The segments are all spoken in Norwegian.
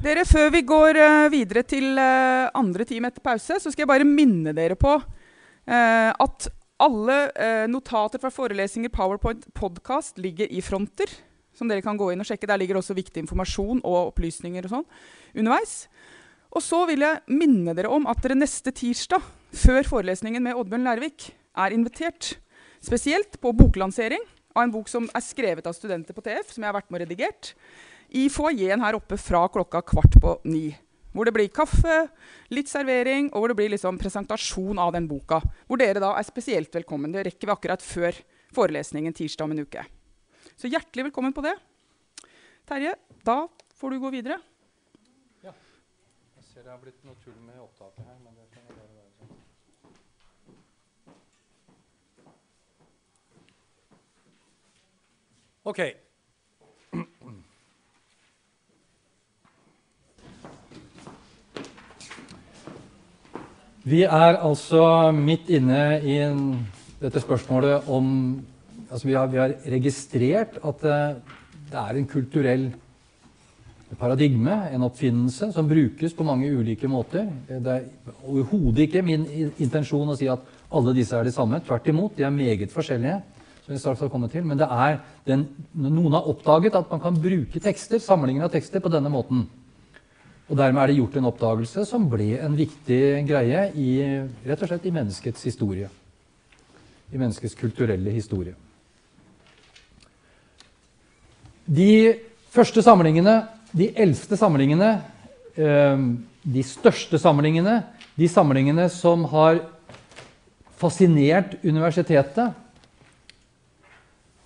Dere, Før vi går uh, videre til uh, andre time etter pause, så skal jeg bare minne dere på uh, at alle notater fra forelesninger, Powerpoint, podkast ligger i fronter. Som dere kan gå inn og sjekke. Der ligger også viktig informasjon og opplysninger og sånn underveis. Og så vil jeg minne dere om at dere neste tirsdag, før forelesningen med Oddbjørn Lærvik, er invitert spesielt på boklansering av en bok som er skrevet av studenter på TF, som jeg har vært med og redigert i foajeen her oppe fra klokka kvart på ni. Hvor det blir kaffe, litt servering, og hvor det blir liksom presentasjon av den boka. Hvor dere da er spesielt velkommen. Det rekker vi akkurat før forelesningen tirsdag om en uke. Så hjertelig velkommen på det. Terje, da får du gå videre. Ja. Jeg ser det har blitt noe tull med opptaket her. men det kan bare være sånn. Ok. Vi er altså midt inne i dette spørsmålet om altså vi, har, vi har registrert at det, det, er en kulturell paradigme, en oppfinnelse, som brukes på mange ulike måter. Det er overhodet ikke min intensjon å si at alle disse er de samme. Tvert imot, de er meget forskjellige. som vi straks har kommet til, Men det er den, noen har oppdaget at man kan bruke tekster, samlinger av tekster på denne måten. Og dermed er det gjort en oppdagelse som ble en viktig greie i, rett og slett i menneskets historie. I menneskets kulturelle historie. De første samlingene, de eldste samlingene, eh, de største samlingene, de samlingene som har fascinert universitetet,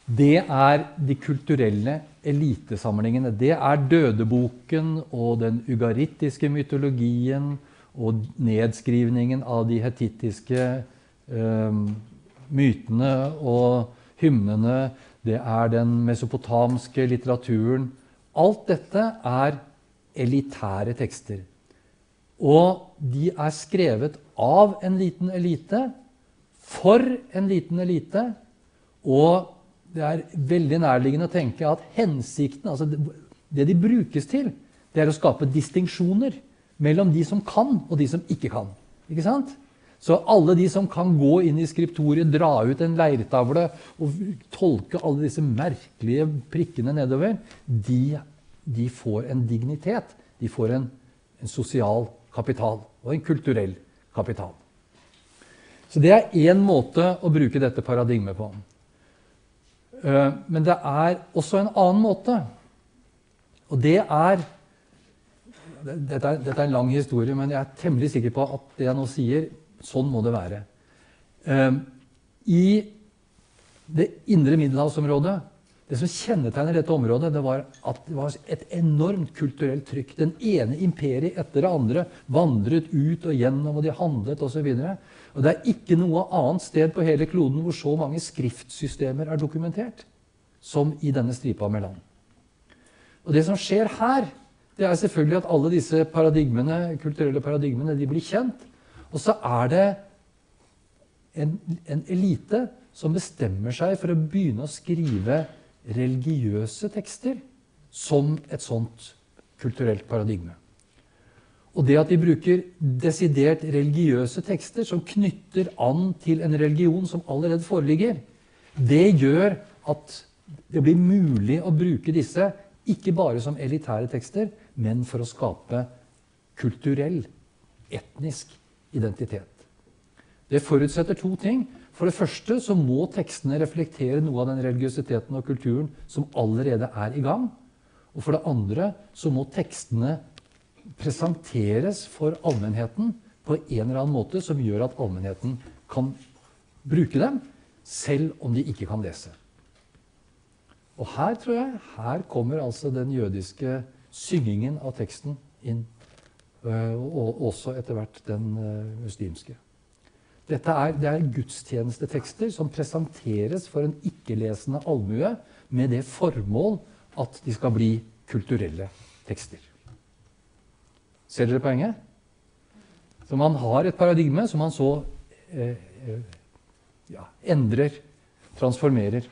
det er de kulturelle elitesamlingene. Det er dødeboken og den ugarittiske mytologien og nedskrivningen av de hetittiske eh, mytene og hymnene. Det er den mesopotamske litteraturen. Alt dette er elitære tekster. Og de er skrevet av en liten elite, for en liten elite, og det er veldig nærliggende å tenke at hensikten, altså det de brukes til, det er å skape distinksjoner mellom de som kan, og de som ikke kan. Ikke sant? Så alle de som kan gå inn i skriptoriet, dra ut en leirtavle og tolke alle disse merkelige prikkene nedover, de, de får en dignitet. De får en, en, sosial kapital og en kulturell kapital. Så det er én måte å bruke dette paradigmet på. Eh, men det er også en annen måte. Og det er dette, er dette er en lang historie, men jeg er temmelig sikker på at det jeg nå sier, sånn må det være. Eh, I det indre middelhavsområdet Det som kjennetegner dette området, det var at det var et enormt kulturelt trykk. Den ene imperiet etter det andre vandret ut og gjennom, og de handlet osv. Og det er ikke noe annet sted på hele kloden hvor så mange skriftsystemer er dokumentert som i denne stripa med land. Og Det som skjer her, det er selvfølgelig at alle disse paradigmene, kulturelle paradigmene de blir kjent. Og så er det en, en elite som bestemmer seg for å begynne å skrive religiøse tekster som et sånt kulturelt paradigme. Og det at de bruker desidert religiøse tekster som knytter an til en religion som allerede foreligger, det gjør at det blir mulig å bruke disse ikke bare som elitære tekster, men for å skape kulturell, etnisk identitet. Det forutsetter to ting. For det første så må tekstene reflektere noe av den religiøsiteten og kulturen som allerede er i gang. Og for det andre så må tekstene presenteres for allmennheten på en eller annen måte som gjør at allmennheten kan bruke dem, selv om de ikke kan lese. Og her tror jeg, her kommer altså den jødiske syngingen av teksten inn. Øh, og også etter hvert den øh, muslimske. Dette er, det er gudstjenestetekster som presenteres for en ikke-lesende allmue med det formål at de skal bli kulturelle tekster. Ser dere poenget? Så man har et paradigme som man så eh, eh, ja, endrer, transformerer.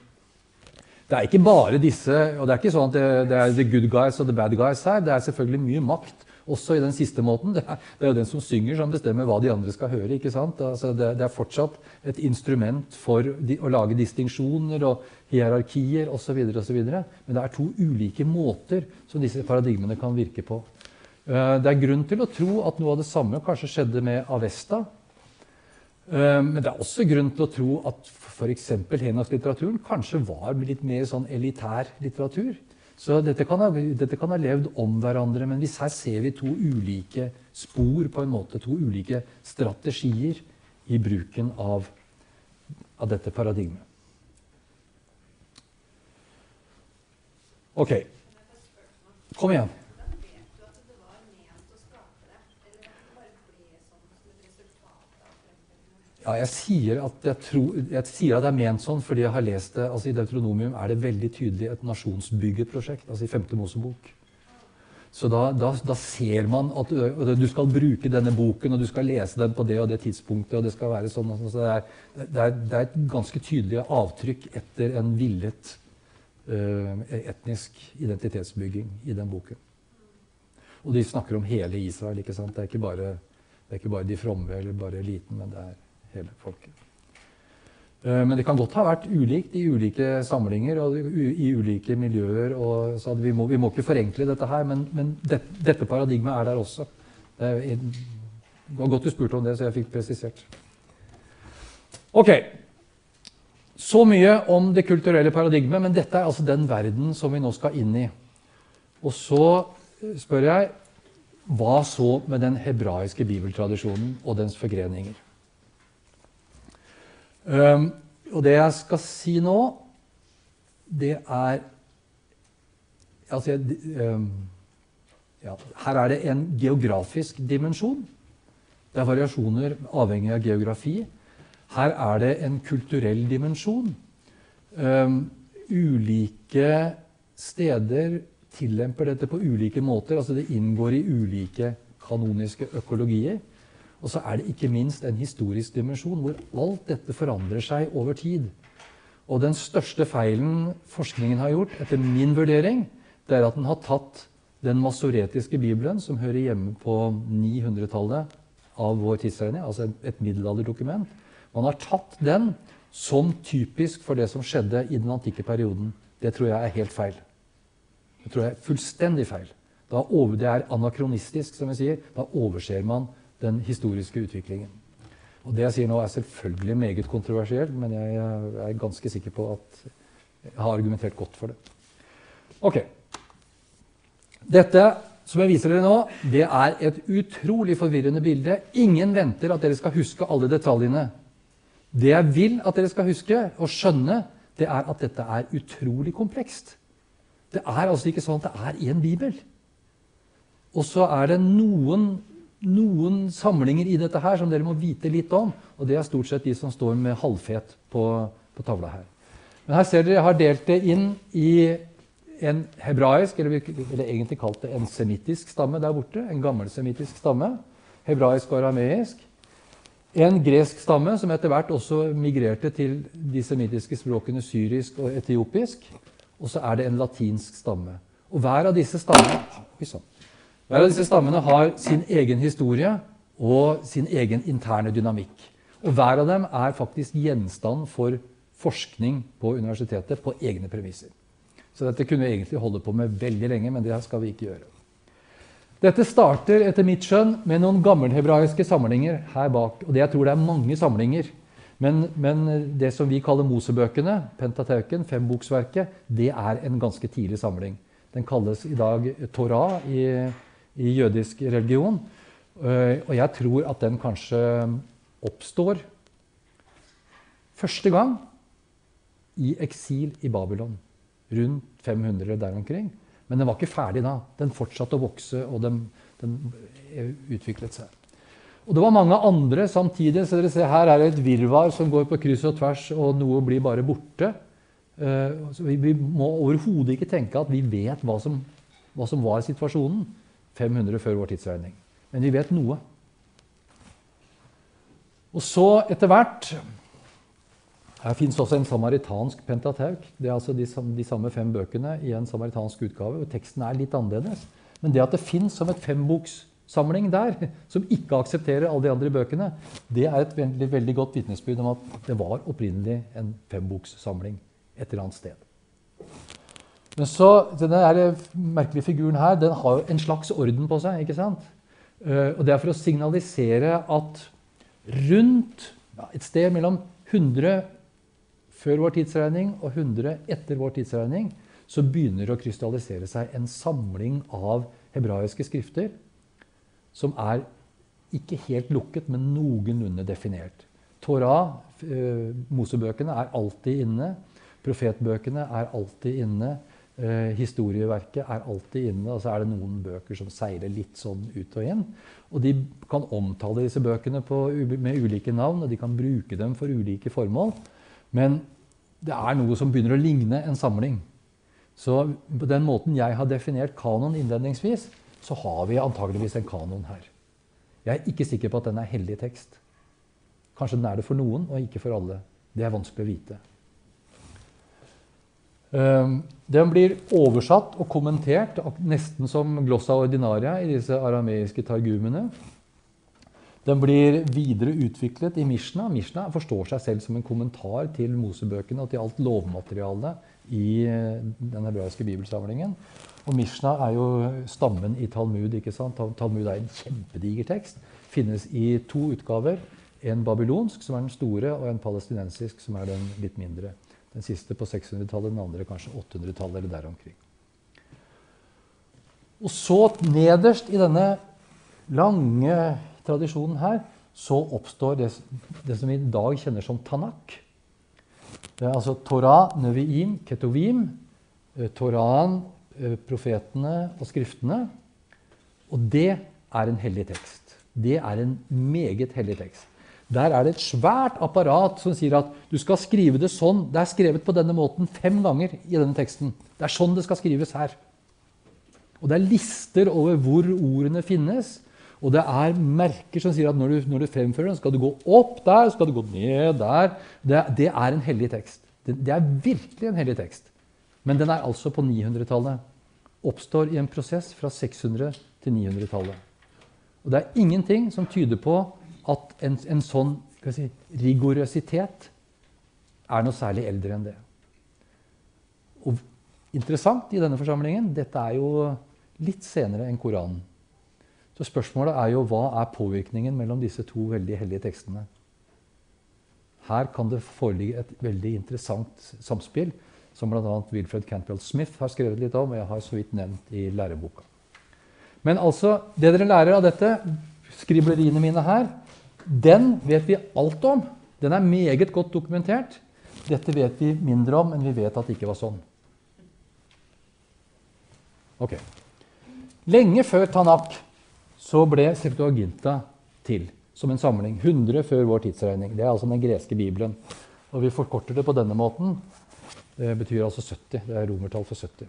det er ikke bare disse og Det er ikke sånn at det, det, er the good guys og the bad guys her. Det er selvfølgelig mye makt også i den siste måten. Det er, det er jo den som synger, som bestemmer hva de andre skal høre. ikke sant? Altså det, det, er fortsatt et instrument for de, å lage distinksjoner og hierarkier osv. Men det er to ulike måter som disse paradigmene kan virke på. Eh, det er grunn til å tro at noe av det samme kanskje skjedde med Avesta. Eh, men det er også grunn til å tro at f.eks. Henas-litteraturen kanskje var litt mer sånn elitær litteratur. Så dette kan, ha, dette kan, ha, levd om hverandre, men hvis her ser vi to ulike spor, på en måte, to ulike strategier i bruken av, av dette paradigmet. Ok. Kom igjen. Ja, jeg sier, jeg, tror, jeg sier, at det er ment sånn fordi jeg har lest det. altså I Deutronomium er det veldig tydelig et nasjonsbyggeprosjekt, altså i femte Mosebok. Så da, da, da, ser man at du skal bruke denne boken, og du skal lese den på det og det tidspunktet. og Det skal være sånn, så det er, det er, det er et ganske tydelig avtrykk etter en villet uh, etnisk identitetsbygging i den boken. Og de snakker om hele Israel. ikke sant? Det er ikke bare, det er ikke bare de fromme eller bare eliten, men det er hele folket. Eh, men det kan godt ha vært ulikt i ulike samlinger og i ulike miljøer. så vi må, vi, må, ikke forenkle dette her, men, men det, dette paradigmet er der også. Det var godt du spurte om det, så jeg fikk presisert. Ok. Så mye om det kulturelle paradigmet, men dette er altså den verden som vi nå skal inn i. Og så spør jeg hva så med den hebraiske bibeltradisjonen og dens forgreninger? Um, og det jeg skal si nå, det er altså, um, ja, Her er det en geografisk dimensjon. Det er variasjoner avhengig av geografi. Her er det en kulturell dimensjon. Um, ulike steder tillemper dette på ulike måter. altså Det inngår i ulike kanoniske økologier. Og så er det ikke minst en historisk dimensjon hvor alt dette forandrer seg over tid. Og den største feilen forskningen har gjort, etter min vurdering, det er at den har tatt den masoretiske bibelen, som hører hjemme på 900-tallet av vår tidsregning, altså et middelalderdokument, man har tatt den som typisk for det som skjedde i den antikke perioden. Det tror jeg er helt feil. Det tror jeg er fullstendig feil. Over, det er anakronistisk, som jeg sier. Da overser man den historiske utviklingen. Og Det jeg sier nå, er selvfølgelig meget kontroversielt, men jeg er ganske sikker på at jeg har argumentert godt for det. Ok. Dette som jeg viser dere nå, det er et utrolig forvirrende bilde. Ingen venter at dere skal huske alle detaljene. Det jeg vil at dere skal huske og skjønne, det er at dette er utrolig komplekst. Det er altså ikke sånn at det er én bibel. Og så er det noen noen samlinger i dette her som dere må vite litt om. Og det er stort sett de som står med halvfet på, på tavla her. Men her ser dere jeg har delt det inn i en hebraisk, eller, eller egentlig kalt det en semittisk stamme der borte. En gammelsemittisk stamme. Hebraisk og arameisk. En gresk stamme som etter hvert også migrerte til de semittiske språkene syrisk og etiopisk. Og så er det en latinsk stamme. Og hver av disse stammene hver av disse stammene har sin egen historie og sin egen interne dynamikk. Og hver av dem er faktisk gjenstand for forskning på universitetet på egne premisser. Så dette kunne vi egentlig holde på med veldig lenge, men det skal vi ikke gjøre. Dette starter etter mitt skjønn med noen gammelhebraiske samlinger her bak. Og det jeg tror det er mange samlinger. Men, men det som vi kaller Mosebøkene, Pentateuken, femboksverket, det er en ganske tidlig samling. Den kalles i dag Torah i i jødisk religion. Eh, og jeg tror at den kanskje oppstår første gang i eksil i Babylon. Rundt 500 der omkring. Men den var ikke ferdig da. Den fortsatte å vokse, og den, den utviklet seg. Og det var mange andre samtidig. så dere ser Her er det et virvar som går på kryss og tvers, og noe blir bare borte. Så vi, vi må overhodet ikke tenke at vi vet hva som, hva som var situasjonen. 500 før vår tidsregning. Men vi vet noe. Og så, etter hvert Her fins også en samaritansk pentateuk. Det er altså de, de, samme fem bøkene i en samaritansk utgave. og Teksten er litt annerledes. Men det at det fins som et fembokssamling der, som ikke aksepterer alle de andre bøkene, det er et veldig, veldig godt vitnesbyrd om at det var opprinnelig en fembokssamling et eller annet sted. Men så, Denne merkelige figuren her den har jo en slags orden på seg. ikke sant? Eh, og Det er for å signalisere at rundt ja, et sted mellom 100 før vår tidsregning og 100 etter vår tidsregning så begynner det å krystallisere seg en samling av hebraiske skrifter som er ikke helt lukket, men noenlunde definert. Torah, eh, Mosebøkene, er alltid inne. Profetbøkene er alltid inne. Eh, historieverket er alltid inne. Og så er det noen bøker som seiler litt sånn ut og inn. Og de kan omtale disse bøkene på, med ulike navn, og de kan bruke dem for ulike formål. Men det er noe som begynner å ligne en samling. Så på den måten jeg har definert kanon innledningsvis, så har vi antageligvis en kanon her. Jeg er ikke sikker på at den er hellig tekst. Kanskje den er det for noen, og ikke for alle. Det er vanskelig å vite. Ehm, den blir oversatt og kommentert nesten som glossa ordinaria i disse arameiske targumene. Den blir videre utviklet i Mishna. Mishna forstår seg selv som en kommentar til Mosebøkene og til alt lovmaterialet i eh, den hebraiske bibelsamlingen. Og Mishna er jo stammen i Talmud. ikke sant? Talmud er en kjempediger tekst. Finnes i to utgaver. En babylonsk, som er den store, og en palestinensisk, som er den litt mindre. Den siste på 600-tallet, den andre kanskje 800-tallet eller der omkring. Og så nederst i denne lange tradisjonen her så oppstår det, det som vi i dag kjenner som Tanak. Det er altså Torah, Neviim, Ketovim, Torahen, eh, profetene og skriftene. Og det er en hellig tekst. Det er en meget hellig tekst. Der er det et svært apparat som sier at du skal skrive det sånn. Det er skrevet på denne måten fem ganger i denne teksten. Det er sånn det skal skrives her. Og det er lister over hvor ordene finnes. Og det er merker som sier at når du, når du fremfører den, skal du gå opp der, skal du gå ned der. Det, det er en hellig tekst. Det, det, er virkelig en hellig tekst. Men den er altså på 900-tallet. Oppstår i en prosess fra 600 til 900-tallet. Og det er ingenting som tyder på at en, en sånn si, rigorøsitet er noe særlig eldre enn det. Og interessant i denne forsamlingen dette er jo litt senere enn Koranen. Så spørsmålet er jo hva er påvirkningen mellom disse to veldig hellige tekstene? Her kan det foreligge et veldig interessant samspill, som bl.a. Wilfred Cantwell Smith har skrevet litt om, og jeg har så vidt nevnt i læreboka. Men altså, det dere lærer av dette, skribleriene mine her, den vet vi alt om. Den er meget godt dokumentert. Dette vet vi mindre om, men vi vet at det ikke var sånn. Ok. Lenge før Tanak så ble Septuaginta til som en samling. 100 før vår tidsregning. Det er altså den greske bibelen. Og vi forkorter det på denne måten. Det betyr altså 70. Det er romertall for 70.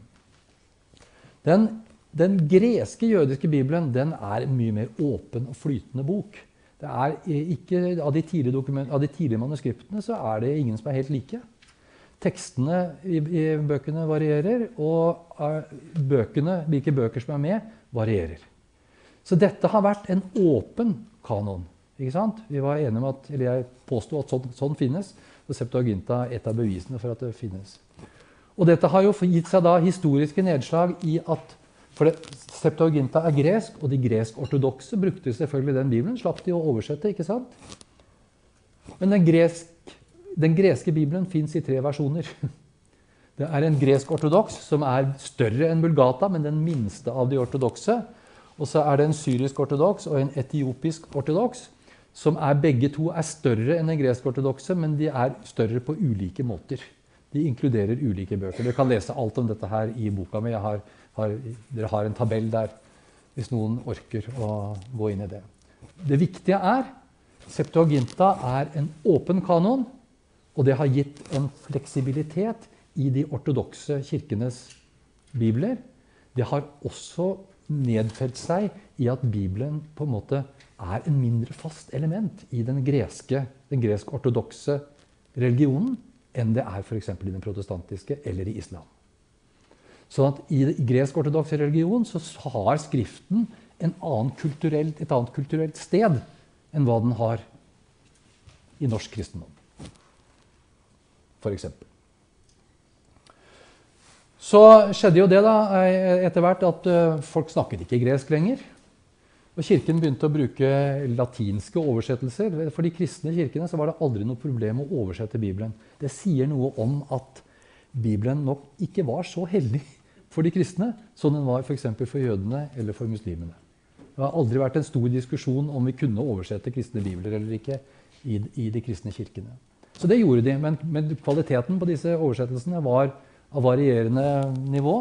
Den, den greske jødiske bibelen den er en mye mer åpen og flytende bok. Det er ikke, av, de av de tidlige manuskriptene så er det ingen som er helt like. Tekstene i, i bøkene varierer, og uh, bøkene, hvilke bøker som er med, varierer. Så dette har vært en åpen kanon. Ikke sant? Vi var enige om at, eller Jeg påsto at sånn, sånn, finnes. Og Septuaginta er et av bevisene for at det finnes. Og dette har jo gitt seg da historiske nedslag i at for det, Septuaginta er gresk, og de gresk-ortodokse brukte selvfølgelig den bibelen. Slapp de å oversette, ikke sant? Men den, gresk, den greske bibelen fins i tre versjoner. Det er en gresk-ortodoks som er større enn Bulgata, men den minste av de ortodokse. Og så er det en syrisk-ortodoks og en etiopisk-ortodoks, som er begge to er større enn den gresk-ortodokse, men de er større på ulike måter. De inkluderer ulike bøker. Dere kan lese alt om dette her i boka mi. Jeg Har, har, dere har en tabell der hvis noen orker å gå inn i det. Det viktige er Septuaginta er en åpen kanon, og det har gitt en fleksibilitet i de ortodokse kirkenes bibler. Det har også nedfelt seg i at Bibelen på en måte er en mindre fast element i den greske, den gresk-ortodokse religionen enn det er f.eks. i den protestantiske eller i islam. Sånn at I gresk-ortodoks religion så har Skriften kulturelt, et annet kulturelt sted enn hva den har i norsk kristendom, f.eks. Så skjedde jo det da, etter hvert at eh, folk snakket ikke gresk lenger. Og Kirken begynte å bruke latinske oversettelser. For de kristne kirkene var det aldri noe problem å oversette Bibelen. Det sier noe om at Bibelen nok ikke var så heldig for de kristne som den var f.eks. For, for jødene eller for muslimene. Det har aldri vært en stor diskusjon om vi kunne oversette kristne bibler eller ikke i, i de kristne kirkene. Så det gjorde de, men, men kvaliteten på disse oversettelsene var av varierende nivå.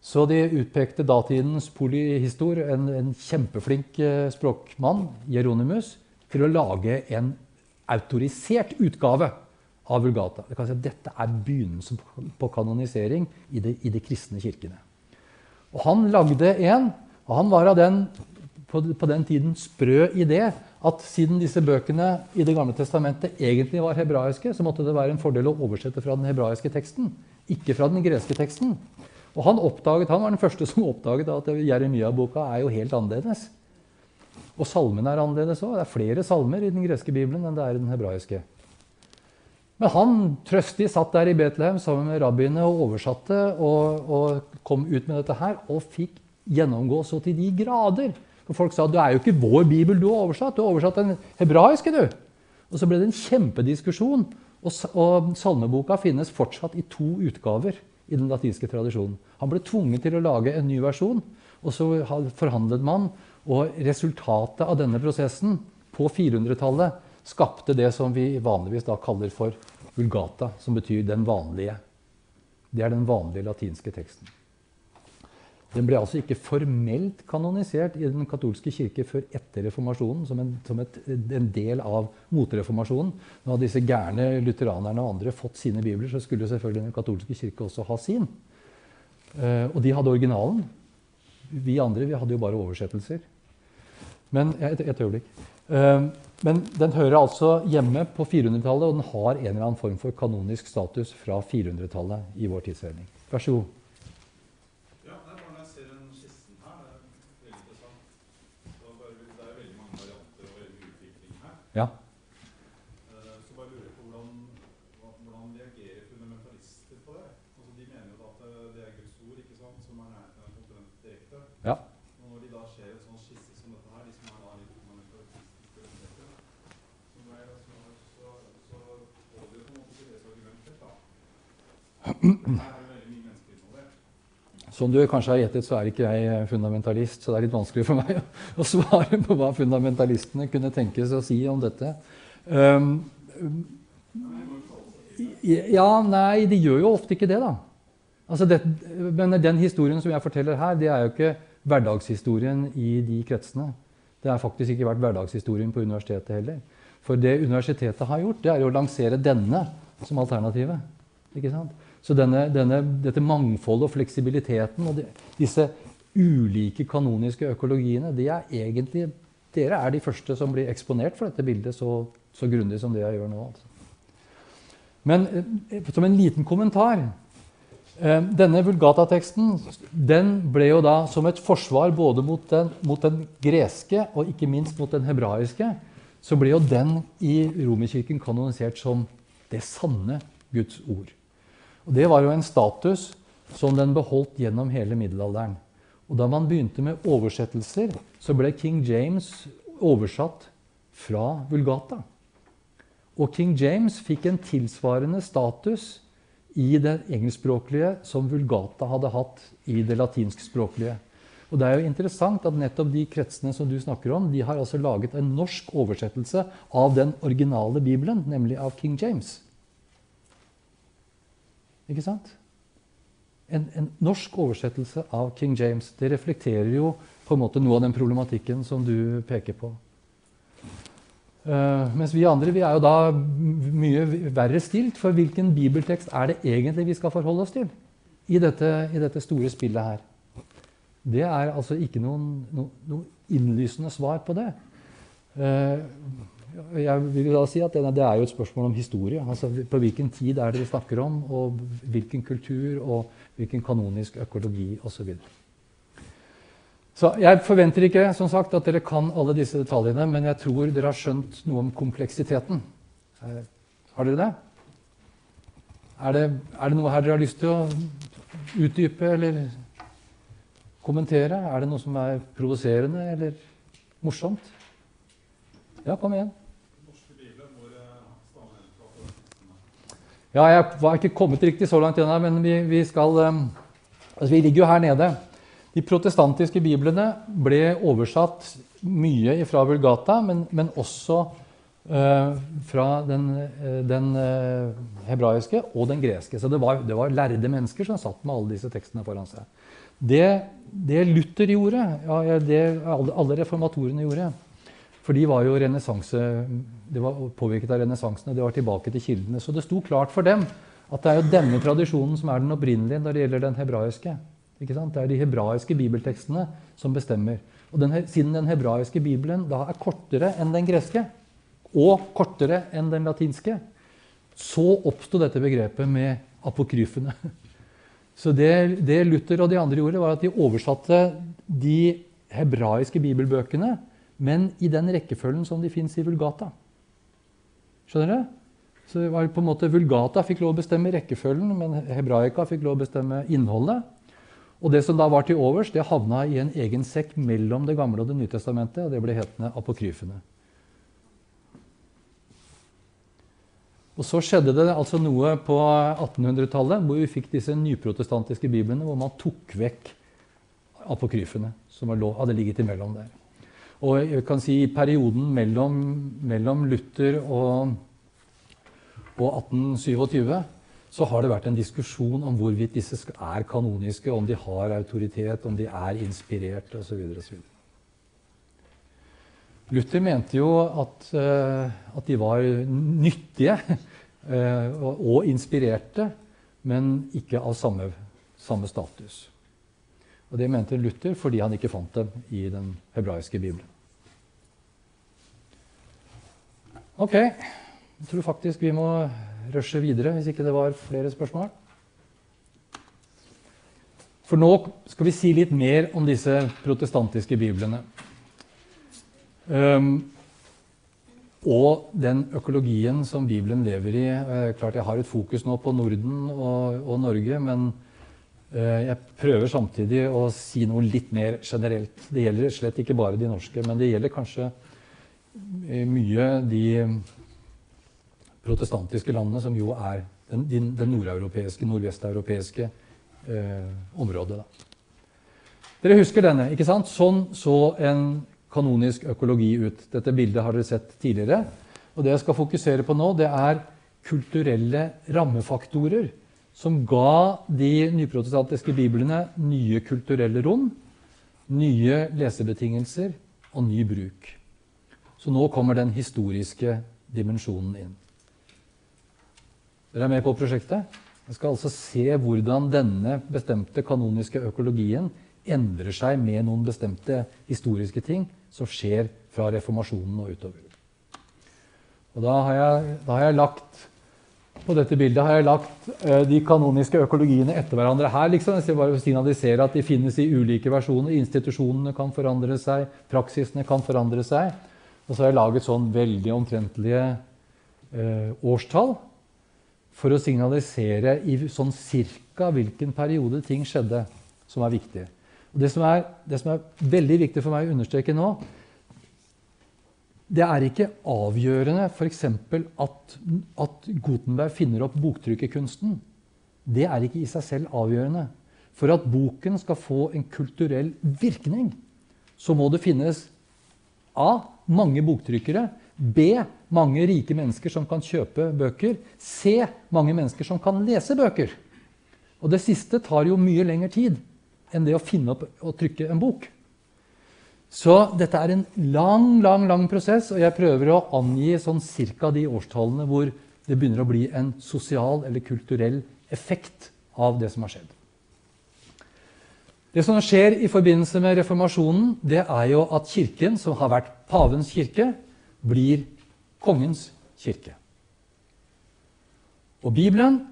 Så de utpekte datidens polyhistor, en, en kjempeflink eh, språkmann, Jeronimus, til å lage en autorisert utgave av Vulgata. Det kan si at Dette er begynnelsen på kanonisering i de, i de kristne kirkene. Og Han lagde en, og han var av den på, på den tiden sprø idé at siden disse bøkene i Det gamle testamentet egentlig var hebraiske, så måtte det være en fordel å oversette fra den hebraiske teksten, ikke fra den greske teksten. Og Han oppdaget, han var den første som oppdaget at Jeremia-boka er jo helt annerledes. Og salmene er annerledes òg. Det er flere salmer i den greske bibelen enn det er i den hebraiske. Men han trøstig satt der i Betlehem sammen med rabbiene og oversatte og, og, kom ut med dette her og fikk gjennomgå så til de grader. For folk sa du er jo ikke vår bibel du har oversatt, du har oversatt den hebraiske. du. Og så ble det en kjempediskusjon. Og, og salmeboka finnes fortsatt i to utgaver i den latinske tradisjonen. Han ble tvunget til å lage en ny versjon, og så forhandlet man. Og resultatet av denne prosessen på 400-tallet skapte det som vi vanligvis da kaller for vulgata, som betyr 'den vanlige'. Det er den vanlige latinske teksten. Den ble altså ikke formelt kanonisert i den katolske kirke før etter reformasjonen, som en, som et, en del av motreformasjonen. Nå hadde disse gærne lutheranerne og andre fått sine bibler, så skulle selvfølgelig den katolske kirke også ha sin. Uh, og de hadde originalen. Vi andre vi hadde jo bare oversettelser. Men et, et øyeblikk. Uh, men den hører altså hjemme på 400-tallet, og den har en eller annen form for kanonisk status fra 400-tallet i vår tidsregning. Vær så god. Ja, bare når jeg ser den kisten her, det er veldig interessant. Det er veldig mange varianter og veldig utvikling her. Ja. Eh, så bare lurer jeg på hvordan, hvordan reagerer fundamentalister på det? Altså, de mener jo at eh, det er Guds ord ikke sant, som er nærheten av kontinentet direkte. Ja. Og når de da ser en sånn skisse som dette her, de som er da litt fundamentalistiske orienterte, så, må jeg- så, så, så holder jo på en måte ikke deres argument helt, da. Her er det veldig mye mennesker involvert. Som du kanskje har gjettet, så er ikke jeg fundamentalist, så det er litt vanskelig for meg å svare på hva fundamentalistene kunne tenkes å si om dette. Um, ja, nei, de gjør jo ofte ikke det, da. Altså det, men den historien som jeg forteller her, det er jo ikke hverdagshistorien i de kretsene. Det har faktisk ikke vært hverdagshistorien på universitetet heller. For det universitetet har gjort, det er jo å lansere denne som alternativet. Ikke sant? Så denne, denne, dette mangfoldet og fleksibiliteten og de, disse ulike kanoniske økologiene, de er egentlig, dere er de første som blir eksponert for dette bildet så, så grundig som det jeg gjør nå. Altså. Men eh, som en liten kommentar eh, Denne Vulgata-teksten den ble jo da som et forsvar både mot den, mot den greske og ikke minst mot den hebraiske, så ble jo den i Romerkirken kanonisert som det sanne Guds ord. Og Det var jo en status som den beholdt gjennom hele middelalderen. Og Da man begynte med oversettelser, så ble King James oversatt fra Vulgata. Og King James fikk en tilsvarende status i det engelskspråklige som Vulgata hadde hatt i det latinskspråklige. Og det er jo interessant at nettopp de kretsene som du snakker om, de har altså laget en norsk oversettelse av den originale bibelen, nemlig av King James. Ikke sant? En, en, norsk oversettelse av King James det reflekterer jo på en måte noe av den problematikken som du peker på. Uh, mens vi andre vi er jo da mye verre stilt, for hvilken bibeltekst er det egentlig vi skal forholde oss til i dette, i dette store spillet her? Det er altså ikke noen, no, innlysende svar på det. Uh, jeg vil da si at det, er jo et spørsmål om historie. Altså, på hvilken tid er det vi snakker om, og hvilken kultur og hvilken kanonisk økologi osv. Så, videre. så jeg forventer ikke som sagt, at dere kan alle disse detaljene, men jeg tror dere har skjønt noe om kompleksiteten. Eh, har dere det? Er, det? er det noe her dere har lyst til å utdype eller kommentere? Er det noe som er provoserende eller morsomt? Ja, kom igjen. Ja, jeg var ikke kommet riktig så langt ennå, men vi, vi, skal um, altså Vi ligger jo her nede. De protestantiske biblene ble oversatt mye fra Vulgata, men, men også uh, fra den, uh, den uh, hebraiske og den greske. Så det var, det var, lærde mennesker som satt med alle disse tekstene foran seg. Det, det Luther gjorde, ja, det alle reformatorene gjorde, for de var jo de var påvirket av renessansen, og de var tilbake til kildene. Så det sto klart for dem at det er jo denne tradisjonen som er den opprinnelige når det gjelder den hebraiske. Det er de hebraiske bibeltekstene som bestemmer. Og den, Siden den hebraiske bibelen da er kortere enn den greske, og kortere enn den latinske, så oppsto dette begrepet med apokryfene. Så det, det Luther og de andre gjorde, var at de oversatte de hebraiske bibelbøkene men i den rekkefølgen som de fins i Vulgata. Skjønner dere? Så det var på en måte Vulgata fikk lov å bestemme rekkefølgen, men hebraika fikk lov å bestemme innholdet. Og det som da var til overs, det havna i en egen sekk mellom Det gamle og Det nye testamentet, og det ble hetende apokryfene. Og Så skjedde det altså noe på 1800-tallet hvor vi fikk disse nyprotestantiske biblene, hvor man tok vekk apokryfene som hadde ligget imellom der. Og jeg kan si i perioden mellom, mellom Luther og, og 1827 så har det vært en diskusjon om hvorvidt disse er kanoniske, om de har autoritet, om de er inspirert osv. Luther mente jo at, uh, at de var nyttige uh, og inspirerte, men ikke av samme, samme status. Og Det mente Luther fordi han ikke fant dem i den hebraiske bibelen. Ok, jeg tror faktisk vi må rushe videre hvis ikke det var flere spørsmål. For nå skal vi si litt mer om disse protestantiske biblene. Um, og den økologien som Bibelen lever i. Klart Jeg har et fokus nå på Norden og, og Norge, men Eh, jeg prøver samtidig å si noe litt mer generelt. Det gjelder slett ikke bare de norske, men det gjelder kanskje eh, mye de protestantiske landene, som jo er den, den nordeuropeiske, nordvesteuropeiske eh, området. Dere husker denne, ikke sant? Sånn så en kanonisk økologi ut. Dette bildet har dere sett tidligere. Og det jeg skal fokusere på nå, det er kulturelle rammefaktorer som ga de nyprotestantiske biblene nye kulturelle rom, nye lesebetingelser og ny bruk. Så nå kommer den historiske dimensjonen inn. Dere er med på prosjektet? Jeg skal altså se hvordan denne bestemte kanoniske økologien endrer seg med noen bestemte historiske ting som skjer fra reformasjonen og utover. Og da har jeg, da har jeg lagt på dette bildet har jeg lagt uh, de kanoniske økologiene etter hverandre her. liksom. Jeg bare signalisere at De finnes i ulike versjoner. Institusjonene kan forandre seg, praksisene kan forandre seg. Og så har jeg laget sånn veldig omtrentlige eh, årstall for å signalisere i sånn cirka hvilken periode ting skjedde som er viktig. Og det som er, det som er veldig viktig for meg å understreke nå, det er ikke avgjørende f.eks. At, at Gutenberg finner opp boktrykkerkunsten. Det er ikke i seg selv avgjørende. For at boken skal få en kulturell virkning, så må det finnes A. Mange boktrykkere. B. Mange rike mennesker som kan kjøpe bøker. C. Mange mennesker som kan lese bøker. Og det siste tar jo mye lengre tid enn det å finne opp og trykke en bok. Så dette er en lang, lang lang prosess, og jeg prøver å angi sånn cirka de årstallene hvor det begynner å bli en sosial eller kulturell effekt av det som har skjedd. Det som skjer i forbindelse med reformasjonen, det er jo at Kirken, som har vært pavens kirke, blir kongens kirke. Og Bibelen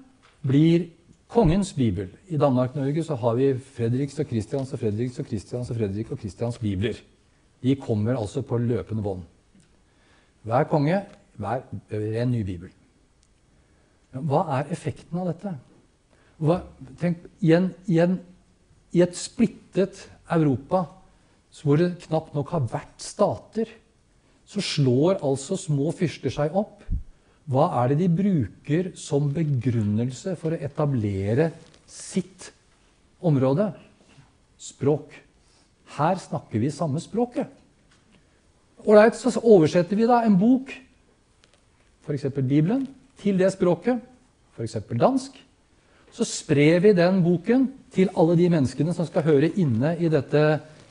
blir kongens bibel. I Danmark-Norge så har vi Fredriks og Kristians og Fredriks og Kristians og Fredrik og Kristians bibler. De kommer altså på løpende bånd. Hver konge hver, en ny bibel. Hva er effekten av dette? Hva, tenk, i, en, i, et splittet Europa hvor det knapt nok har vært stater, så slår altså små fyrster seg opp. Hva er det de bruker som begrunnelse for å etablere sitt område? Språk. Her snakker vi samme språket. Ålreit, så oversetter vi da en bok, f.eks. Bibelen, til det språket, f.eks. dansk. Så sprer vi den boken til alle de menneskene som skal høre inne i dette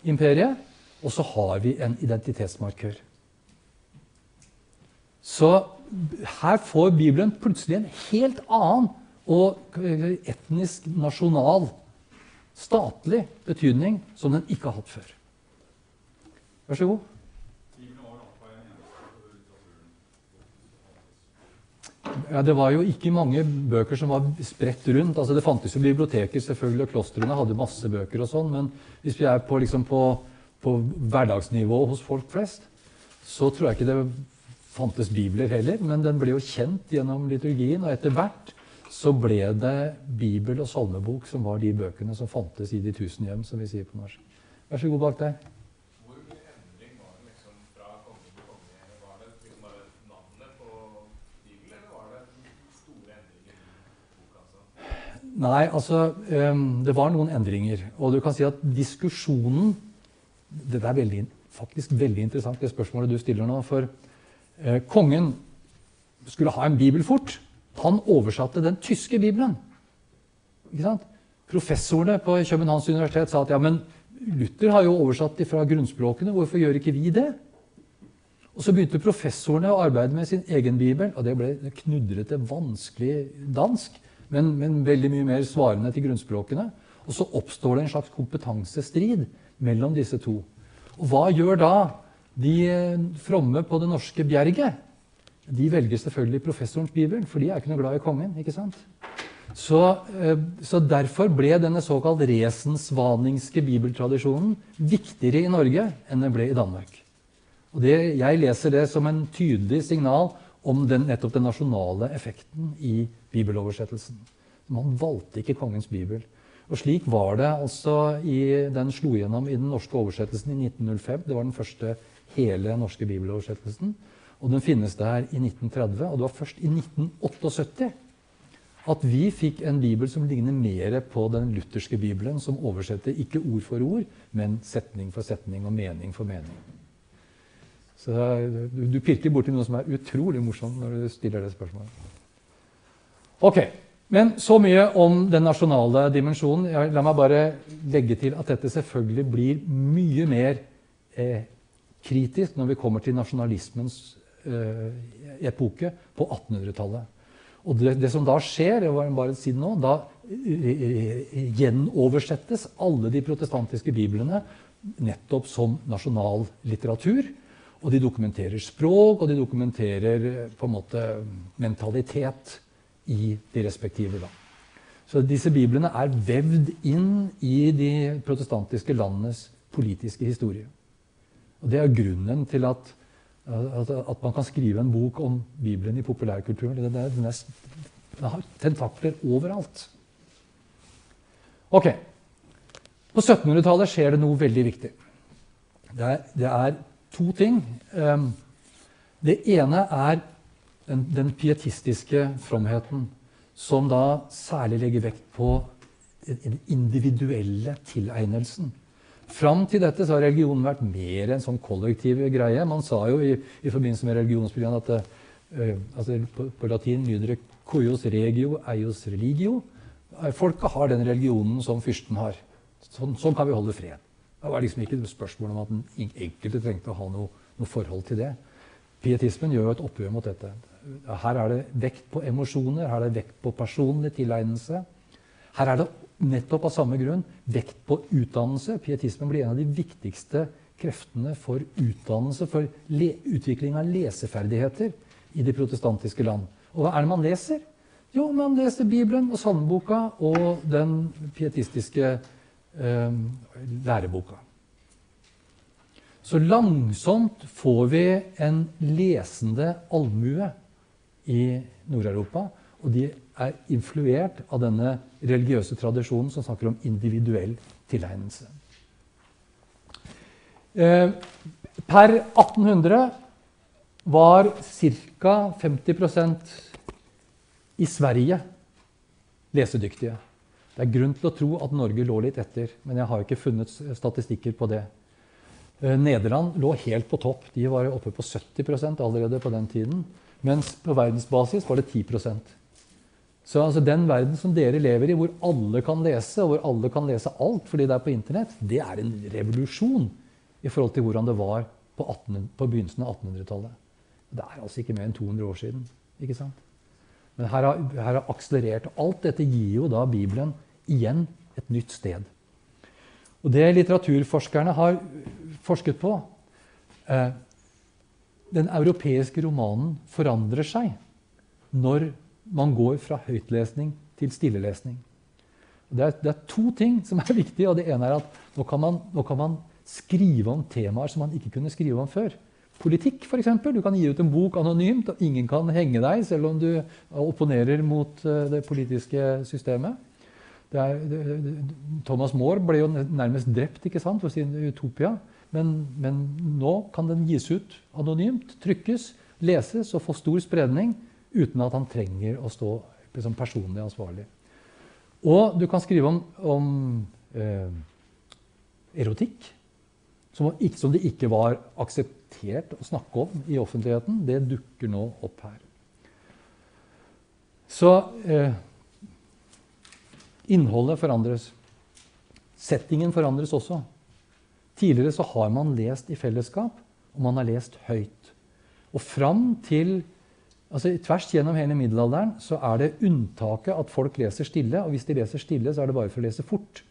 imperiet. Og så har vi en identitetsmarkør. Så her får Bibelen plutselig en helt annen og etnisk, nasjonal, statlig betydning som den ikke har hatt før. Vær så god. Ja, Det var jo ikke mange bøker som var spredt rundt. Altså, det fantes jo biblioteker, selvfølgelig, og klostrene hadde masse bøker. og sånn, Men hvis vi er på, liksom, på, på hverdagsnivå hos folk flest, så tror jeg ikke det fantes bibler heller. Men den ble jo kjent gjennom liturgien, og etter hvert så ble det bibel og salmebok som var de bøkene som fantes i de tusen hjem, som vi sier på norsk. Vær så god bak deg. Det det det? Nei, altså ehm, Det var noen endringer. Og du kan si at diskusjonen Dette er veldig, faktisk veldig interessant, det spørsmålet du stiller nå. For kongen skulle ha en bibel fort. Han oversatte den tyske bibelen. Professorene på Københavns universitet sa at ja, men Luther har jo oversatt dem fra grunnspråkene, hvorfor gjør ikke vi det? Og Så begynte professorene å arbeide med sin egen bibel, og det ble knudrete, vanskelig dansk, men, men veldig mye mer svarende til grunnspråkene. Og så oppstår det en slags kompetansestrid mellom disse to. Og hva gjør da de eh, fromme på det norske bjerget? De velger selvfølgelig professorens bibel, for de er ikke noe glad i kongen. ikke sant? Så, eh, så Derfor ble denne såkalt resensvaningske bibeltradisjonen viktigere i Norge enn den ble i Danmark. Og det, Jeg leser det som en tydelig signal om den, nettopp den nasjonale effekten i bibeloversettelsen. Man valgte ikke kongens bibel. Og Slik var det altså i, den slo gjennom i den norske oversettelsen i 1905. Det var den første hele norske bibeloversettelsen. Og den finnes der i 1930. Og det var først i 1978 at vi fikk en bibel som ligner mer på den lutherske bibelen, som oversetter ikke ord for ord, men setning for setning og mening for mening. Så du pirker borti noe som er utrolig morsomt når du stiller det spørsmålet. Ok, Men så mye om den nasjonale dimensjonen. La meg bare legge til at dette selvfølgelig blir mye mer eh, kritisk når vi kommer til nasjonalismens eh, epoke på 1800-tallet. Og det, det, som da skjer, jeg var bare si det nå, da eh, gjenoversettes alle de protestantiske biblene nettopp som nasjonal litteratur. Og de dokumenterer språk, og de dokumenterer eh, på en måte mentalitet i de respektive land. Så disse biblene er vevd inn i de protestantiske landenes politiske historie. Og det er grunnen til at at, at, man kan skrive en bok om Bibelen i populærkulturen. Den, er, den, er, har tentakler overalt. Ok. På 1700-tallet skjer det noe veldig viktig. Det er, det er to ting. Um, det ene er den, den, pietistiske fromheten, som da særlig legger vekt på den individuelle tilegnelsen. Fram til dette har religionen vært mer en sånn kollektiv greie. Man sa jo i, i forbindelse med religionsbyggen at uh, altså på, på, latin lyder det 'cuius regio eius religio'. Folket har den religionen som fyrsten har. Sånn, sånn kan vi holde fred. Det var liksom ikke spørsmål om at den enkelte trengte å ha noe, noe forhold til det. Pietismen gjør jo et oppgjør mot dette. Her er det vekt på emosjoner, her er det vekt på personlig tilegnelse. Her er det nettopp av samme grunn vekt på utdannelse. Pietismen blir en av de viktigste kreftene for utdannelse, for utvikling av leseferdigheter i de protestantiske land. Og hva er det man leser? Jo, man leser Bibelen og Salmeboka og den pietistiske eh, læreboka. Så langsomt får vi en lesende allmue i Nord-Europa. Og de er influert av denne religiøse tradisjonen som snakker om individuell tilegnelse. Eh, per 1800 var ca. 50% i Sverige lesedyktige. Det er grunn til å tro at Norge lå litt etter, men jeg har ikke funnet statistikker på det. Eh, Nederland lå helt på topp. De var oppe på 70% allerede på den tiden. Mens på verdensbasis var det 10 Så altså, den verden som dere lever i, hvor alle kan lese, og hvor alle kan lese alt fordi det er på Internett, det er en revolusjon i forhold til hvordan det var på, 18, på begynnelsen av 1800-tallet. Det er altså ikke mer enn 200 år siden. ikke sant? Men her har, her har akselerert. Alt dette gir jo da Bibelen igjen et nytt sted. Og det litteraturforskerne har forsket på eh, Den europeiske romanen forandrer seg når man går fra høytlesning til stillelesning. Det er, det er to ting som er viktige. og Det ene er at nå kan man, nå kan man skrive om temaer som man ikke kunne skrive om før. Politikk, f.eks. Du kan gi ut en bok anonymt, og ingen kan henge deg selv om du opponerer mot eh, det politiske systemet. Det er, det, Thomas More ble jo nærmest drept ikke sant, for sin Utopia. Men, men, nå kan den gis ut anonymt, trykkes, leses og få stor spredning uten at han trenger å stå liksom, personlig ansvarlig. Og du kan skrive om, om eh, erotikk, som, som det ikke var akseptert å snakke om i offentligheten. Det dukker nå opp her. Så eh, innholdet forandres. Settingen forandres også. Tidligere så har man lest i fellesskap, og man har lest høyt. Og fram til altså Tvers gjennom hele middelalderen så er det unntaket at folk leser stille. Og hvis de leser stille, så er det bare for å lese fort.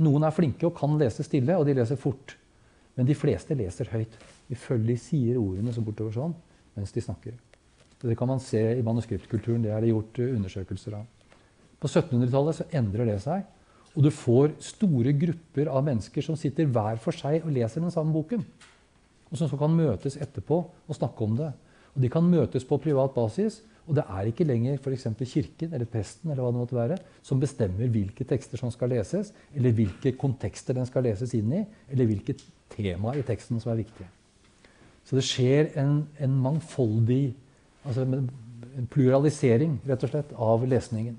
Noen er flinke og kan lese stille, og de leser fort. Men de fleste leser høyt. De sier ordene så bortover sånn mens de snakker. Det kan man se i manuskriptkulturen. Det er det gjort eh, undersøkelser av. På 1700-tallet så endrer det seg. Og du får store grupper av mennesker som sitter hver for seg og leser den samme boken. Og som så kan møtes etterpå og snakke om det. Og De kan møtes på privat basis. Og det er ikke lenger f.eks. kirken eller presten eller hva det måtte være, som bestemmer hvilke tekster som skal leses, eller hvilke kontekster den skal leses inn i, eller hvilket tema i teksten som er viktige. Så det skjer en, en mangfoldig altså en pluralisering rett og slett, av lesningen.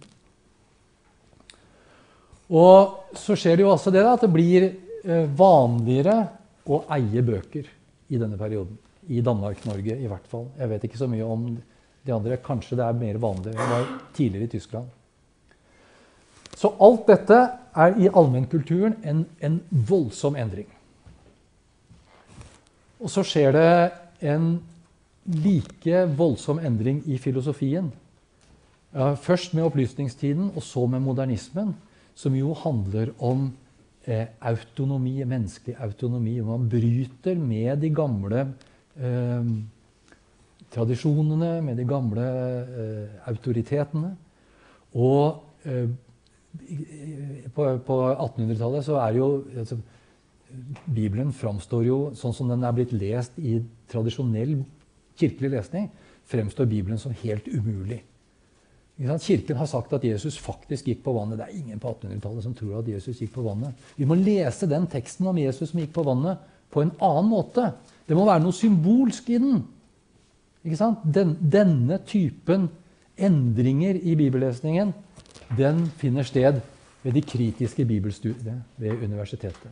Og så skjer det jo også det da, at det blir eh, vanligere å eie bøker i denne perioden. I Danmark-Norge i hvert fall. Jeg vet ikke så mye om de andre. Kanskje det er mer vanlig. Det var tidligere i Tyskland. Så alt dette er i allmennkulturen en, en voldsom endring. Og så skjer det en like voldsom endring i filosofien. Først med opplysningstiden, og så med modernismen som jo handler om eh, autonomi, menneskelig autonomi. Man bryter med de gamle eh, tradisjonene, med de gamle eh, autoritetene. Og eh, på, på 1800-tallet så er jo altså, Bibelen framstår jo sånn som den er blitt lest i tradisjonell kirkelig lesning, fremstår Bibelen som helt umulig. Kirken har sagt at Jesus faktisk gikk på vannet. Det er ingen på 1800-tallet som tror at Jesus gikk på vannet. Vi må lese den teksten om Jesus som gikk på vannet, på en annen måte. Det må være noe symbolsk i den. den denne typen endringer i bibellesningen den finner sted ved de kritiske bibelstudiene ved universitetet.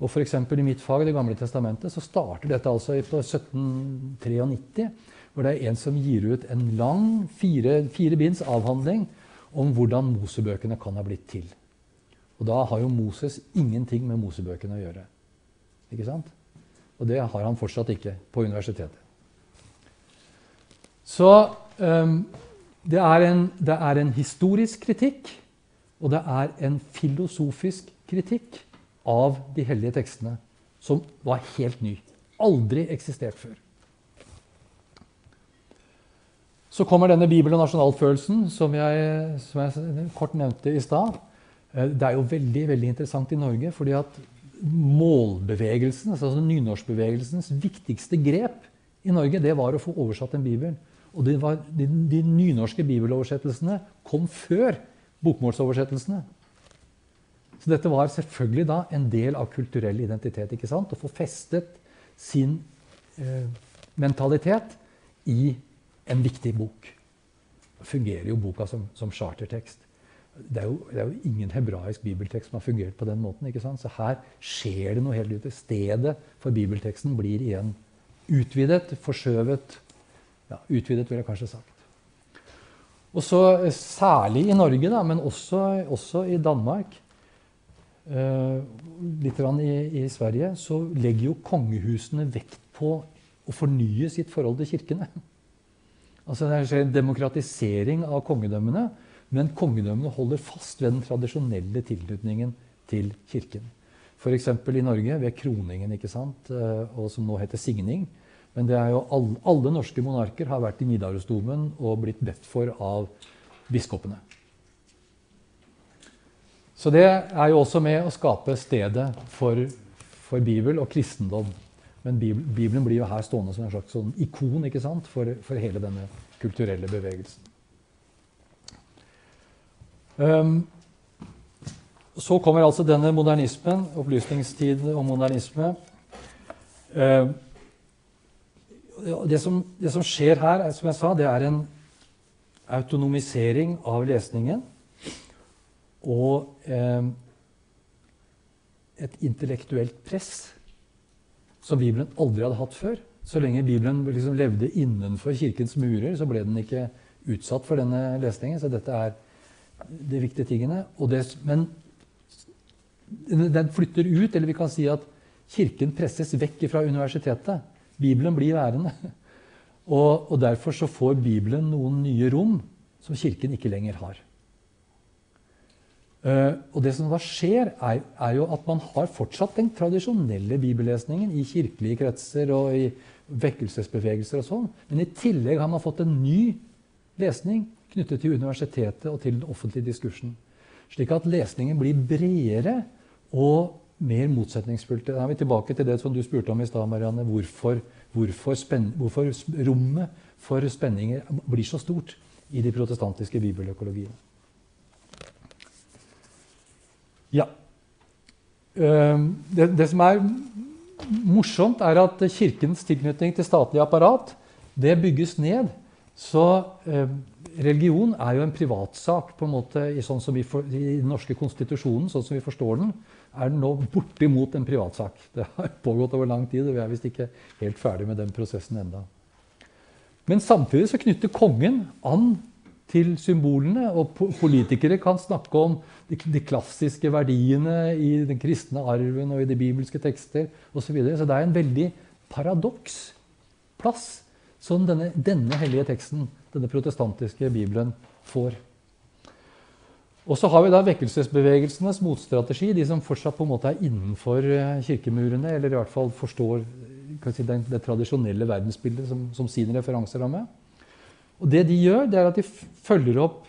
Og for I mitt fag, Det gamle testamentet, så starter dette altså på 1793 hvor det er en som gir ut en lang fire, fire binds avhandling om hvordan Mosebøkene kan ha blitt til. Og da har jo Moses ingenting med Mosebøkene å gjøre. Ikke sant? Og det har han fortsatt ikke på universitetet. Så um, det, er en, det er en historisk kritikk, og det er en filosofisk kritikk av de hellige tekstene som var helt ny. Aldri eksistert før. Så kommer denne Bibel- og nasjonalfølelsen, som jeg, som jeg kort nevnte i stad. Eh, Det er jo veldig veldig interessant i Norge, fordi at målbevegelsen, altså nynorskbevegelsens viktigste grep i Norge, det var å få oversatt en bibel. Og var, de, de nynorske bibeloversettelsene kom før bokmålsoversettelsene. Så dette var selvfølgelig da en del av kulturell identitet. ikke sant? Å få festet sin eh, mentalitet i en viktig bok. Da fungerer jo boka som, som chartertekst. Det er, jo, det er, jo, ingen hebraisk bibeltekst som har fungert på den måten. ikke sant? Så her skjer det noe helt ute. Stedet for bibelteksten blir igjen utvidet, forskjøvet ja, Utvidet, vil jeg kanskje sagt. Og så eh, Særlig i Norge, da, men også, også i Danmark, eh, litt i, i Sverige, så legger jo kongehusene vekt på å fornye sitt forhold til kirkene. Altså Det skjer demokratisering av kongedømmene, men kongedømmene holder fast ved den tradisjonelle tilknytningen til kirken. F.eks. i Norge ved kroningen, ikke sant? Eh, og som nå heter signing. Men alle, alle norske monarker har vært i Nidarosdomen og blitt bedt for av biskopene. Så det er jo også med å skape stedet for, for Bibel og kristendom. Men Bibelen blir jo her stående som en slags sånn ikon? For, for hele denne kulturelle bevegelsen. Um, så kommer altså denne modernismen, opplysningstid og modernisme. Uh, det, som, det, som, skjer her, er, som jeg sa, det er en autonomisering av lesningen. Og eh, et intellektuelt press som Bibelen aldri hadde hatt før. Så lenge Bibelen liksom levde innenfor kirkens murer, så ble den ikke utsatt for denne lesningen. Så dette er de viktige tingene. Det, men den flytter ut, eller vi kan si at Kirken presses vekk fra universitetet. Bibelen blir værende. Og, og Derfor så får Bibelen noen nye rom som Kirken ikke lenger har. Uh, og det som da skjer, er, er, jo at man har fortsatt den tradisjonelle bibellesningen i kirkelige kretser og i vekkelsesbevegelser og sånn. Men i tillegg har man fått en ny lesning knyttet til universitetet og til den offentlige diskursen. Slik at lesningen blir bredere og mer motsetningsfylt. Da er vi tilbake til det som du spurte om i stad, Marianne. Hvorfor, hvorfor, hvorfor, rommet for spenninger blir så stort i de protestantiske bibeløkologiene. Ja. Ehm, det, det, som er morsomt, er at Kirkens tilknytning til statlig apparat det bygges ned. Så eh, religion er jo en privatsak på en måte, i, sånn for, i den norske konstitusjonen, sånn som vi forstår den, er den nå bortimot en privatsak. Det har pågått over lang tid, og vi er visst ikke helt ferdig med den prosessen enda. Men samtidig så knytter kongen an til symbolene, og politikere kan snakke om de, de klassiske verdiene i den kristne arven og i de bibelske tekster osv. Så, videre. så det er en veldig paradoks plass som denne, denne hellige teksten denne protestantiske bibelen får. Og så har vi da vekkelsesbevegelsenes motstrategi, de som fortsatt på en måte er innenfor eh, kirkemurene, eller i hvert fall forstår si, det, det, tradisjonelle verdensbildet som, som sin referanseramme. Og det de gjør, det er at de følger opp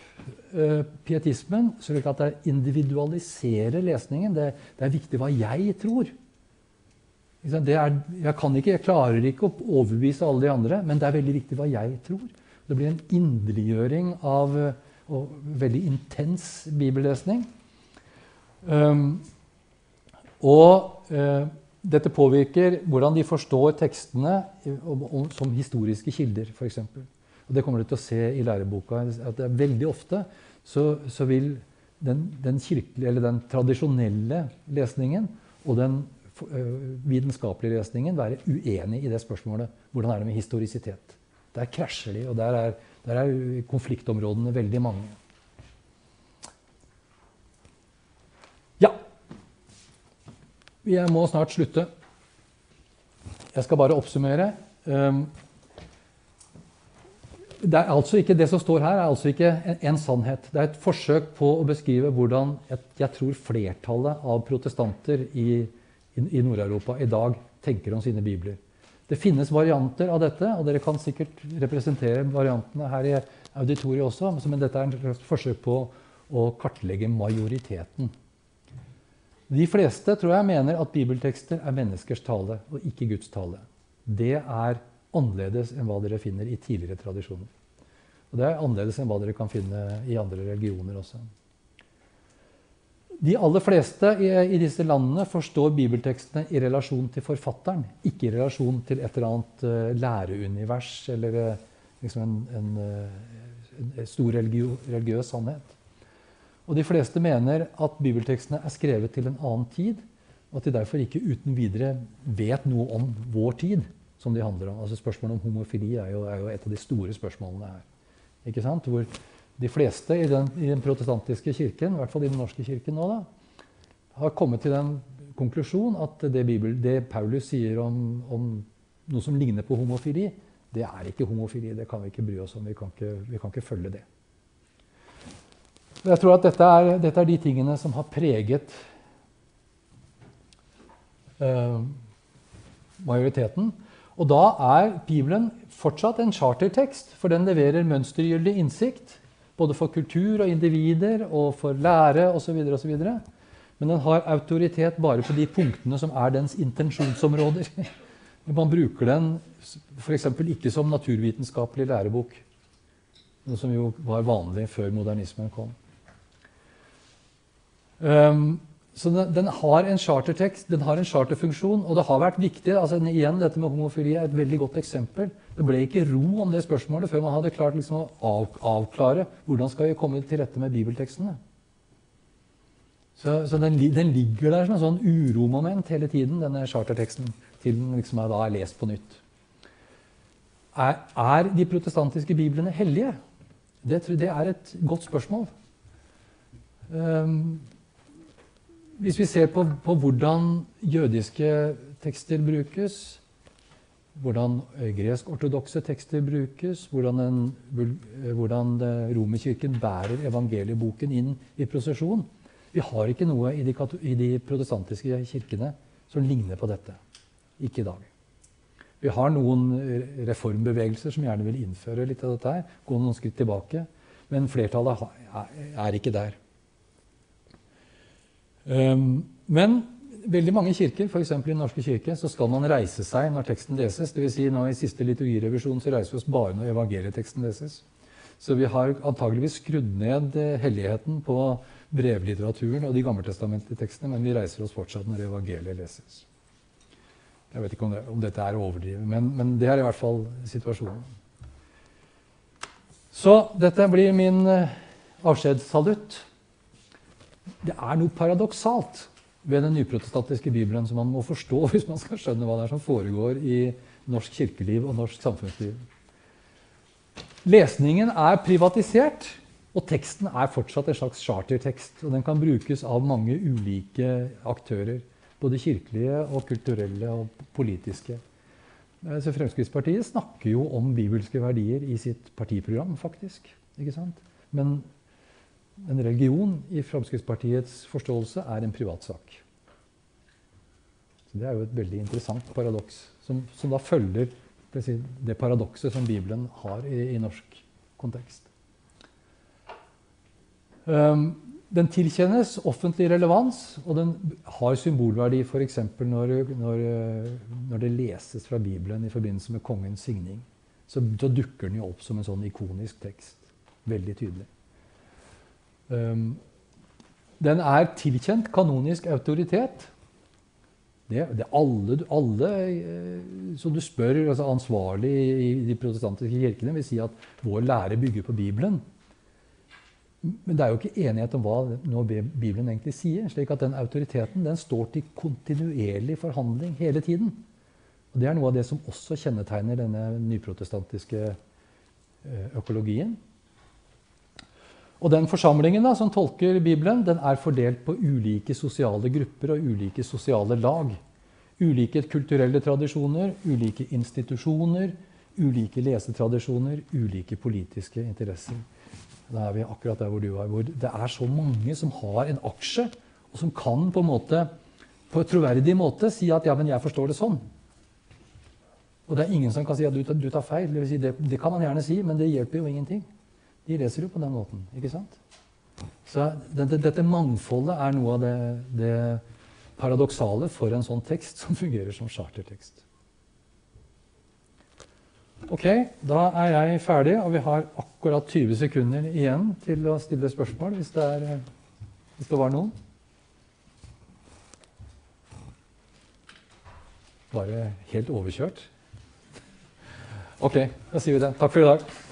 uh, pietismen slik at det individualiserer lesningen. Det, det, er viktig hva jeg tror. Er, jeg, ikke, jeg klarer ikke å overbevise alle de andre, men det er veldig viktig hva jeg tror. Det blir en inderliggjøring av og veldig intens bibellesning. Um, og uh, dette påvirker hvordan de forstår tekstene som historiske kilder, f.eks. Det kommer du til å se i læreboka. at det er Veldig ofte så, så vil den, den, kirkelige, eller den tradisjonelle lesningen og den vitenskapelige lesningen være uenig i det spørsmålet. Hvordan er det med historisitet? Der krasjer de, og der er, der er konfliktområdene veldig mange. Ja. Jeg må snart slutte. Jeg skal bare oppsummere. Um, er altså ikke, det som står her, er altså ikke en, en, sannhet. Det er et forsøk på å beskrive hvordan jeg, jeg tror flertallet av protestanter i, i, Nord-Europa i dag tenker om sine bibler. Det finnes varianter av dette, og dere kan sikkert representere variantene her i auditoriet også, men dette er et forsøk på å kartlegge majoriteten. De fleste tror jeg mener at bibeltekster er menneskers tale og ikke Guds tale. Det er annerledes enn hva dere finner i tidligere tradisjoner. Og det er annerledes enn hva dere kan finne i andre religioner også. De aller fleste i, i, disse landene forstår bibeltekstene i relasjon til forfatteren, ikke i relasjon til et eller annet uh, læreunivers eller uh, liksom en, en, uh, en, stor religio, religiøs sannhet. Og de fleste mener at bibeltekstene er skrevet til en annen tid, og at de derfor ikke uten videre vet noe om vår tid, som de handler om. Altså Spørsmålet om homofili er jo, er jo et av de store spørsmålene her. Ikke sant? Hvor de fleste i den, i den, protestantiske kirken, i hvert fall i den norske kirken nå, da, har kommet til den konklusjon at det, Bibel, det Paulus sier om, om, noe som ligner på homofili, det er ikke homofili. Det kan vi ikke bry oss om. Vi kan ikke, vi kan ikke følge det. Jeg tror at dette er, dette er de tingene som har preget eh, majoriteten. Og da er Bibelen fortsatt en chartertekst, for den leverer mønstergyldig innsikt både for kultur og individer og for lære osv. Men den har autoritet bare på de punktene som er dens intensjonsområder. Man bruker den f.eks. ikke som naturvitenskapelig lærebok, som jo var vanlig før modernismen kom. Um, så den, den, har en chartertekst, den har en charterfunksjon, og det har vært viktig. altså igjen, Dette med homofili er et veldig godt eksempel. Det ble ikke ro om det spørsmålet før man hadde klart liksom å av, avklare hvordan skal vi komme til rette med bibeltekstene. Så, så den, den, ligger der som en sånn uromoment hele tiden, denne charterteksten, til den liksom er, da er lest på nytt. Er, er, de protestantiske biblene hellige? Det, det er et godt spørsmål. Um, hvis vi ser på, på hvordan jødiske tekster brukes, hvordan eh, gresk-ortodokse tekster brukes, hvordan, en, eh, hvordan eh, Romerkirken bærer evangelieboken inn i prosesjon. Vi har ikke noe i de, i de, protestantiske kirkene som ligner på dette. Ikke i dag. Vi har noen reformbevegelser som gjerne vil innføre litt av dette, her, gå noen skritt tilbake, men flertallet er ikke der. Um, men veldig mange kirker, f.eks. i Den norske kirke, så skal man reise seg når teksten leses. Vil si, nå I siste liturgirevisjon så reiser vi oss bare når evangelieteksten leses. Så vi har antageligvis skrudd ned eh, helligheten på brevlitteraturen og de gammeltestamentlige tekstene, men vi reiser oss fortsatt når evangeliet leses. Jeg vet ikke om, det, om dette er å overdrive, men, men, det er i hvert fall situasjonen. Så dette blir min eh, avskjedssalutt. Det er noe paradoksalt ved den nyprotestantiske bibelen som man må forstå hvis man skal skjønne hva det er som foregår i norsk kirkeliv og norsk samfunnsliv. Lesningen er privatisert, og teksten er fortsatt en slags chartertekst. og Den kan brukes av mange ulike aktører. Både kirkelige, og kulturelle og politiske. Eh, så Fremskrittspartiet snakker jo om bibelske verdier i sitt partiprogram, faktisk. Men en religion i Fremskrittspartiets forståelse er en privatsak. Det er jo et veldig interessant paradoks, som, som da følger det, det paradokset som Bibelen har i, i norsk kontekst. Um, den tilkjennes offentlig relevans, og den har symbolverdi f.eks. Når, når, når det leses fra Bibelen i forbindelse med kongens signing. Så, så dukker den jo opp som en sånn ikonisk tekst. Veldig tydelig. Um, den er tilkjent kanonisk autoritet. Det, det alle, alle, eh, som du spør altså ansvarlig i de protestantiske kirkene, vil si at vår lære bygger på Bibelen. Men det er jo ikke enighet om hva Bibelen egentlig sier. slik at den autoriteten den står til kontinuerlig forhandling hele tiden. Og Det er noe av det som også kjennetegner denne nyprotestantiske eh, økologien. Og den forsamlingen da, som tolker Bibelen, den er fordelt på ulike sosiale grupper og ulike sosiale lag. Ulike kulturelle tradisjoner, ulike institusjoner, ulike lesetradisjoner, ulike politiske interesser. Da er vi akkurat der hvor du er. Hvor det er så mange som har en aksje, og som kan på en måte, på en troverdig måte si at ja, men jeg forstår det sånn. Og det er ingen som kan si at du, tar- feil. Det, vil si, det, det kan man gjerne si, men det hjelper jo ingenting. De leser jo på den måten. ikke sant? Så dette, dette mangfoldet er noe av det, det paradoksale for en sånn tekst som fungerer som chartertekst. Ok, da er jeg ferdig, og vi har akkurat 20 sekunder igjen til å stille spørsmål, hvis det, er, hvis det var noen. Bare helt overkjørt? Ok, da sier vi det. Takk for i dag.